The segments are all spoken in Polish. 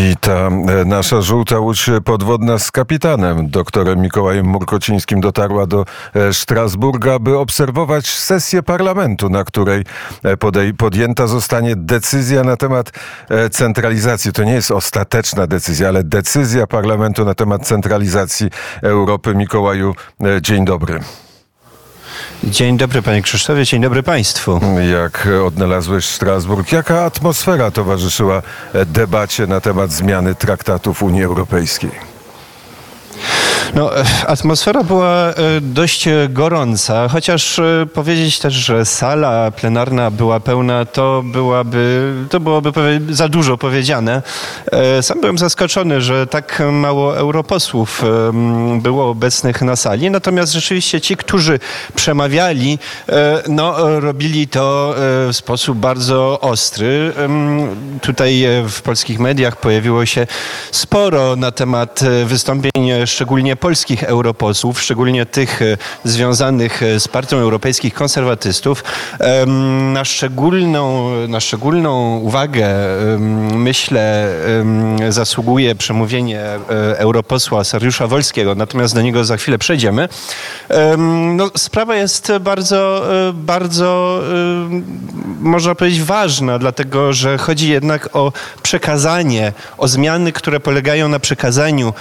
I ta e, nasza żółta łódź podwodna z kapitanem, doktorem Mikołajem Murkocińskim dotarła do e, Strasburga, by obserwować sesję parlamentu, na której e, podjęta zostanie decyzja na temat centralizacji. To nie jest ostateczna decyzja, ale decyzja parlamentu na temat centralizacji Europy. Mikołaju, dzień dobry. Dzień dobry panie Krzysztofie, dzień dobry państwu. Jak odnalazłeś Strasburg, jaka atmosfera towarzyszyła debacie na temat zmiany traktatów Unii Europejskiej? No, e, atmosfera była e, dość e, gorąca, chociaż powiedzieć też, że sala plenarna była pełna, to byłaby, to byłoby za dużo powiedziane. Sam byłem zaskoczony, że tak mało europosłów było obecnych na sali, natomiast rzeczywiście ci, którzy przemawiali, no, robili to w sposób bardzo ostry. Tutaj w polskich mediach pojawiło się sporo na temat wystąpień szczególnie polskich europosłów, szczególnie tych e, związanych e, z Partią Europejskich Konserwatystów, na szczególną, na szczególną uwagę, myślę, zasługuje przemówienie e, europosła Sariusza Wolskiego, natomiast do niego za chwilę przejdziemy. No, sprawa jest bardzo, bardzo, można powiedzieć, ważna, dlatego że chodzi jednak o przekazanie, o zmiany, które polegają na przekazaniu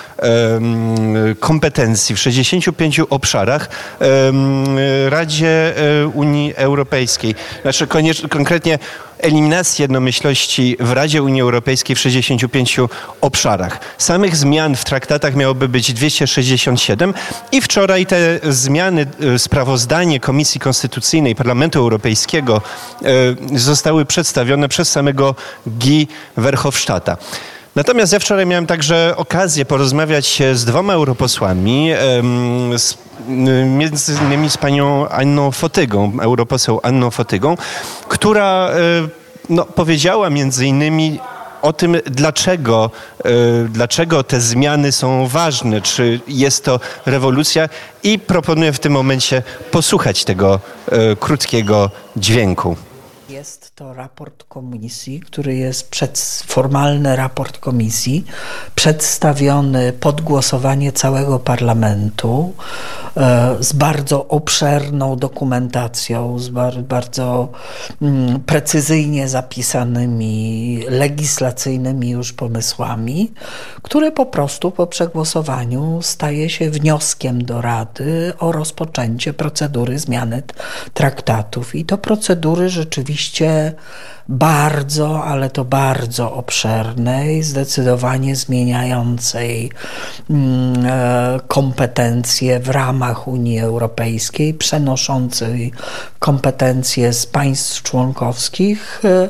kompetencji w 65 obszarach Radzie e, Unii Europejskiej. Znaczy konkretnie eliminacji jednomyślności w Radzie Unii Europejskiej w 65 obszarach. Samych zmian w traktatach miałoby być 267 i wczoraj te zmiany, e, sprawozdanie Komisji Konstytucyjnej Parlamentu Europejskiego e, zostały przedstawione przez samego Guy Verhofstadta. Natomiast ja wczoraj miałem także okazję porozmawiać z dwoma europosłami, z, między innymi z panią Anną Fotygą, europoseł Anną Fotygą, która e, no, powiedziała między innymi o tym, dlaczego, e, dlaczego te zmiany są ważne, czy jest to rewolucja i proponuję w tym momencie posłuchać tego krótkiego dźwięku. Jest to raport komisji, który jest przed, formalny raport komisji, przedstawiony pod głosowanie całego parlamentu e, z bardzo obszerną dokumentacją, z bar, bardzo mm, precyzyjnie zapisanymi legislacyjnymi już pomysłami, który po prostu po przegłosowaniu staje się wnioskiem do Rady o rozpoczęcie procedury zmiany traktatów. I to procedury rzeczywiście bardzo, ale to bardzo obszernej, zdecydowanie zmieniającej mm, e, kompetencje w ramach Unii Europejskiej, przenoszącej kompetencje z państw członkowskich e,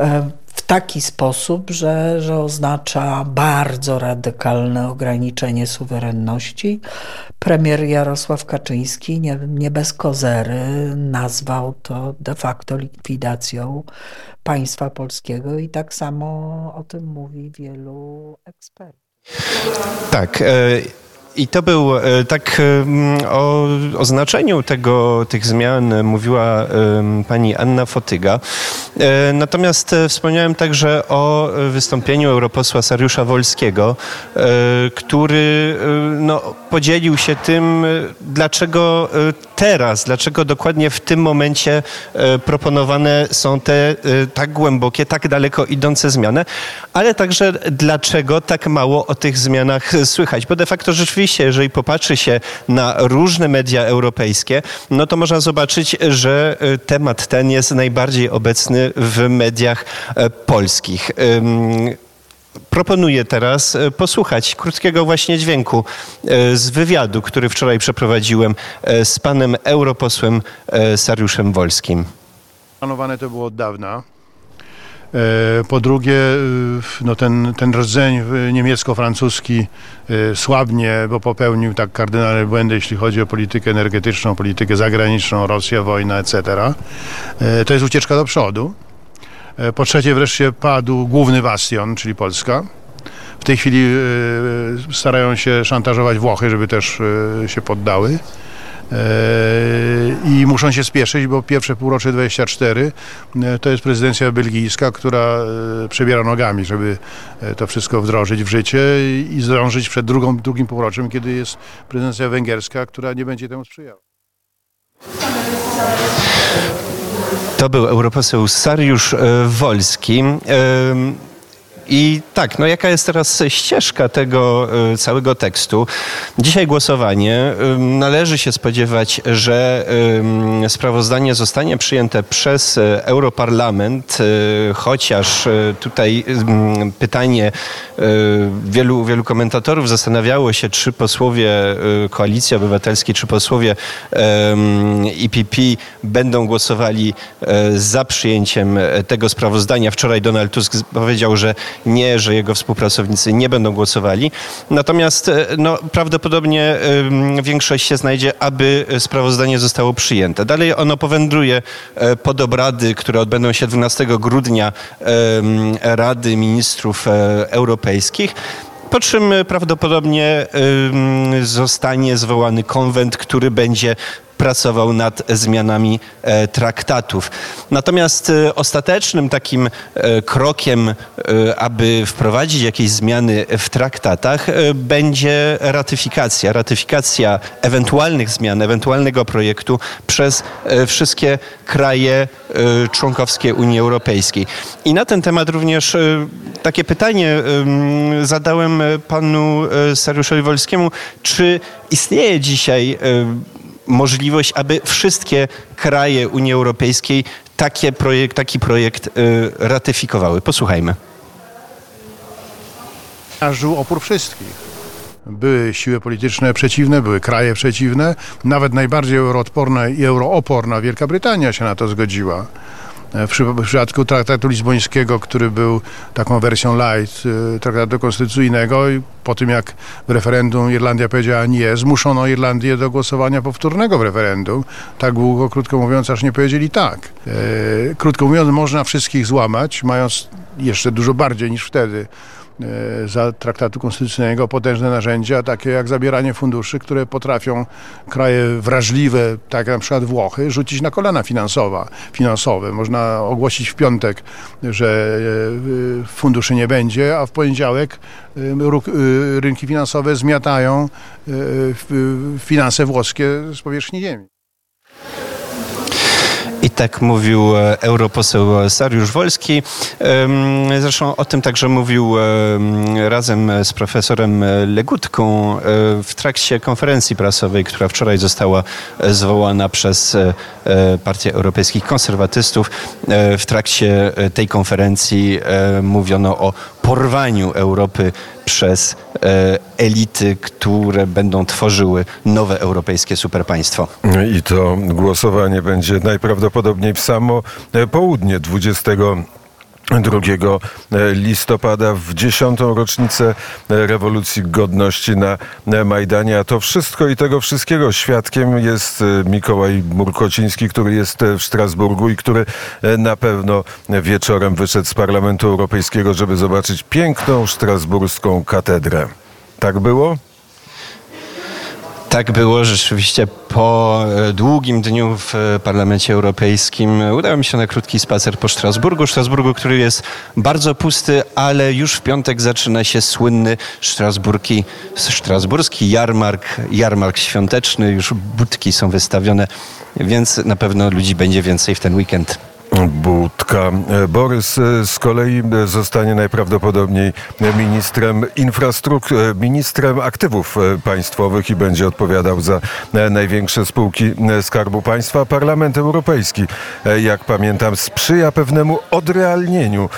e, w taki sposób, że, że oznacza bardzo radykalne ograniczenie suwerenności. Premier Jarosław Kaczyński nie, nie bez kozery nazwał to de facto likwidacją państwa polskiego i tak samo o tym mówi wielu ekspertów. Tak. E, i to był e, tak e, o, o znaczeniu tego, tych zmian mówiła pani Anna Fotyga. E, natomiast wspomniałem także o wystąpieniu europosła Sariusza Wolskiego, który no, podzielił się tym, dlaczego teraz, dlaczego dokładnie w tym momencie proponowane są te tak głębokie, tak daleko idące zmiany, ale także dlaczego tak mało o tych zmianach słychać. Bo de facto rzeczywiście jeżeli popatrzy się na różne media europejskie, no to można zobaczyć, że e, temat ten jest najbardziej obecny w mediach e, polskich. Proponuję teraz e, posłuchać krótkiego właśnie dźwięku z wywiadu, który wczoraj przeprowadziłem z panem europosłem Sariuszem Wolskim. Planowane to było od dawna. E, po drugie, e, no ten, ten rdzeń niemiecko-francuski e, słabnie, bo popełnił tak kardynalne błędy, jeśli chodzi o politykę energetyczną, politykę zagraniczną, Rosja, wojna, etc. To jest ucieczka do przodu. Po trzecie, wreszcie padł główny bastion, czyli Polska. W tej chwili starają się szantażować Włochy, żeby też się poddały. i muszą się spieszyć, bo pierwsze półrocze 24 to jest prezydencja belgijska, która przebiera nogami, żeby to wszystko wdrożyć w życie i zdążyć przed drugą, drugim półroczem, kiedy jest prezydencja węgierska, która nie będzie temu sprzyjała. To był europoseł Sariusz Wolski. I tak, no jaka jest teraz ścieżka tego y, całego tekstu? Dzisiaj głosowanie. Należy się spodziewać, że sprawozdanie zostanie przyjęte przez y, Europarlament, y, chociaż tutaj pytanie wielu, wielu komentatorów zastanawiało się, czy posłowie Koalicji Obywatelskiej, czy posłowie IPP będą głosowali za przyjęciem tego sprawozdania. Wczoraj Donald Tusk powiedział, że nie, że jego współpracownicy nie będą głosowali. Natomiast e, no, prawdopodobnie większość się znajdzie, aby sprawozdanie zostało przyjęte. Dalej ono powędruje e, pod obrady, które odbędą się 12 grudnia Rady Ministrów e, Europejskich po czym prawdopodobnie zostanie zwołany konwent, który będzie pracował nad zmianami e, traktatów. Natomiast e, ostatecznym takim e, krokiem, aby wprowadzić jakieś zmiany w traktatach, będzie ratyfikacja. Ratyfikacja ewentualnych zmian, ewentualnego projektu przez wszystkie kraje członkowskie Unii Europejskiej. I na ten temat również takie pytanie zadałem panu Sariuszowi Wolskiemu, czy istnieje dzisiaj możliwość, aby wszystkie kraje Unii Europejskiej takie projekt, taki projekt y, ratyfikowały. Posłuchajmy. Żył opór wszystkich. Były siły polityczne przeciwne, były kraje przeciwne. Nawet najbardziej euroodporna i eurooporna Wielka Brytania się na to zgodziła. W przypadku traktatu lizbońskiego, który był taką wersją light y, traktatu konstytucyjnego po tym jak w referendum Irlandia powiedziała nie, zmuszono Irlandię do głosowania powtórnego w referendum. Tak długo, krótko mówiąc, aż nie powiedzieli tak. E, krótko mówiąc, można wszystkich złamać, mając jeszcze dużo bardziej niż wtedy E, za traktatu konstytucyjnego potężne narzędzia, takie jak zabieranie funduszy, które potrafią kraje wrażliwe, tak jak na przykład Włochy, rzucić na kolana finansowa, finansowe. Można ogłosić w piątek, że e, funduszy nie będzie, a w poniedziałek e, rynki finansowe zmiatają finanse włoskie z powierzchni ziemi. I tak mówił e, europoseł Sariusz Wolski. Zresztą o tym także mówił razem z profesorem Legutką e, w trakcie konferencji prasowej, która wczoraj została e, zwołana przez Partię Europejskich Konserwatystów. W trakcie tej konferencji mówiono o porwaniu Europy przez e, elity, które będą tworzyły nowe europejskie superpaństwo. I to głosowanie będzie najprawdopodobniej w samo południe 20 2 e, listopada w dziesiątą rocznicę e, rewolucji godności na Majdanie. A to wszystko i tego wszystkiego świadkiem jest e, Mikołaj Murkociński, który jest w Strasburgu i który na pewno wieczorem wyszedł z Parlamentu Europejskiego, żeby zobaczyć piękną strasburską katedrę. Tak było? Tak było rzeczywiście po e, długim dniu w e, Parlamencie Europejskim. Udało mi się na krótki spacer po Strasburgu. Strasburgu, który jest bardzo pusty, ale już w piątek zaczyna się słynny strasburski, strasburski jarmark, jarmark świąteczny. Już budki są wystawione, więc na pewno ludzi będzie więcej w ten weekend. Budka. Borys e, z kolei e, zostanie najprawdopodobniej ministrem infrastruktury, ministrem aktywów e, państwowych i będzie odpowiadał za największe spółki Skarbu Państwa. Parlament Europejski, jak pamiętam, sprzyja pewnemu odrealnieniu,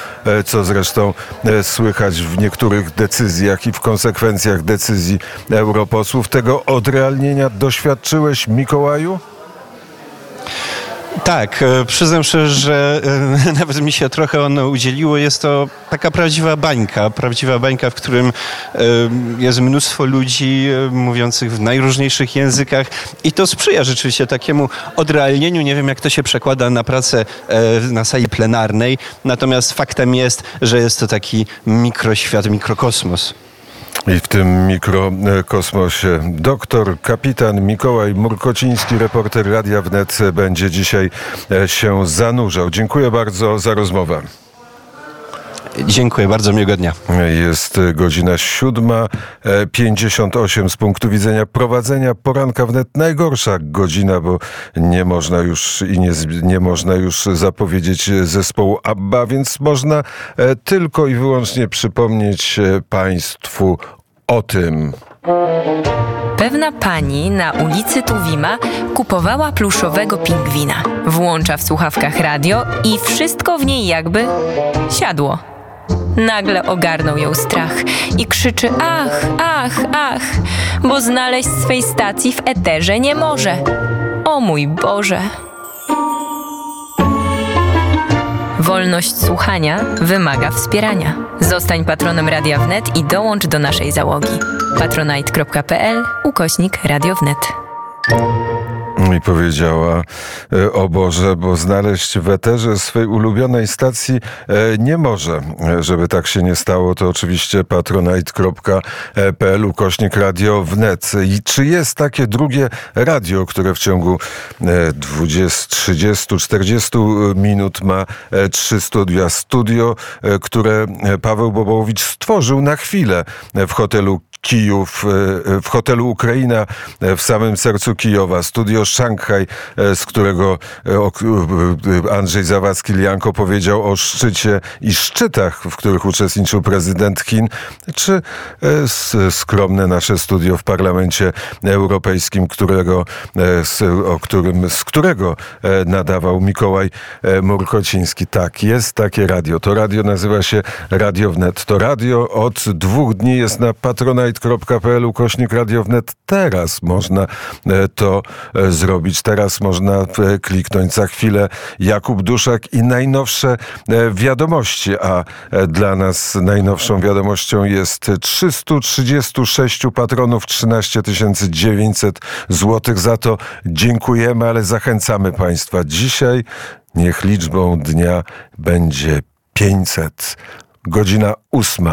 co zresztą słychać w niektórych decyzjach i w konsekwencjach decyzji europosłów. Tego odrealnienia doświadczyłeś, Mikołaju? Tak, e, przyznam szczerze, że e, nawet mi się trochę ono udzieliło. Jest to taka prawdziwa bańka, prawdziwa bańka, w którym e, jest mnóstwo ludzi mówiących w najróżniejszych językach i to sprzyja rzeczywiście takiemu odrealnieniu. Nie wiem, jak to się przekłada na pracę na sali plenarnej, natomiast faktem jest, że jest to taki mikroświat, mikrokosmos. I w tym mikrokosmosie doktor, kapitan Mikołaj Murkociński, reporter Radia Wnet, będzie dzisiaj e, się zanurzał. Dziękuję bardzo za rozmowę. Dziękuję, bardzo miłego dnia. Jest godzina 7.58 z punktu widzenia prowadzenia poranka wnet najgorsza godzina, bo nie można już i nie, nie można już zapowiedzieć zespołu ABBA, więc można e, tylko i wyłącznie przypomnieć e, Państwu o tym. Pewna pani na ulicy Tuwima kupowała pluszowego pingwina. Włącza w słuchawkach radio i wszystko w niej jakby siadło. Nagle ogarnął ją strach i krzyczy: Ach, ach, ach, bo znaleźć swej stacji w eterze nie może. O mój Boże! Wolność słuchania wymaga wspierania. Zostań patronem Radia Wnet i dołącz do naszej załogi. patronite.pl ukośnik. I powiedziała, e, o Boże, bo znaleźć w eterze swej ulubionej stacji e, nie może. E, Żeby tak się nie stało, to oczywiście patronite.pl ukośnik radio wnet. I czy jest takie drugie radio, które w ciągu 20, 30, 40 minut ma trzy studia? Studio, które Paweł Bobołowicz stworzył na chwilę w hotelu Kijów, w hotelu Ukraina w samym sercu Kijowa, studio Szanghaj, z którego Andrzej Zawadzki-Lianko powiedział o szczycie i szczytach, w których uczestniczył prezydent Chin, czy skromne nasze studio w Parlamencie Europejskim, którego, o którym, z którego nadawał Mikołaj Murkociński. Tak, jest takie radio. To radio nazywa się Radio Wnet. To radio od dwóch dni jest na Patronite patronite.pl ukośnik radiownet. Teraz można to zrobić. Teraz można kliknąć za chwilę Jakub Duszak i najnowsze wiadomości, a dla nas najnowszą wiadomością jest 336 patronów, 13 900 złotych. Za to dziękujemy, ale zachęcamy Państwa. Dzisiaj niech liczbą dnia będzie 500. Godzina ósma.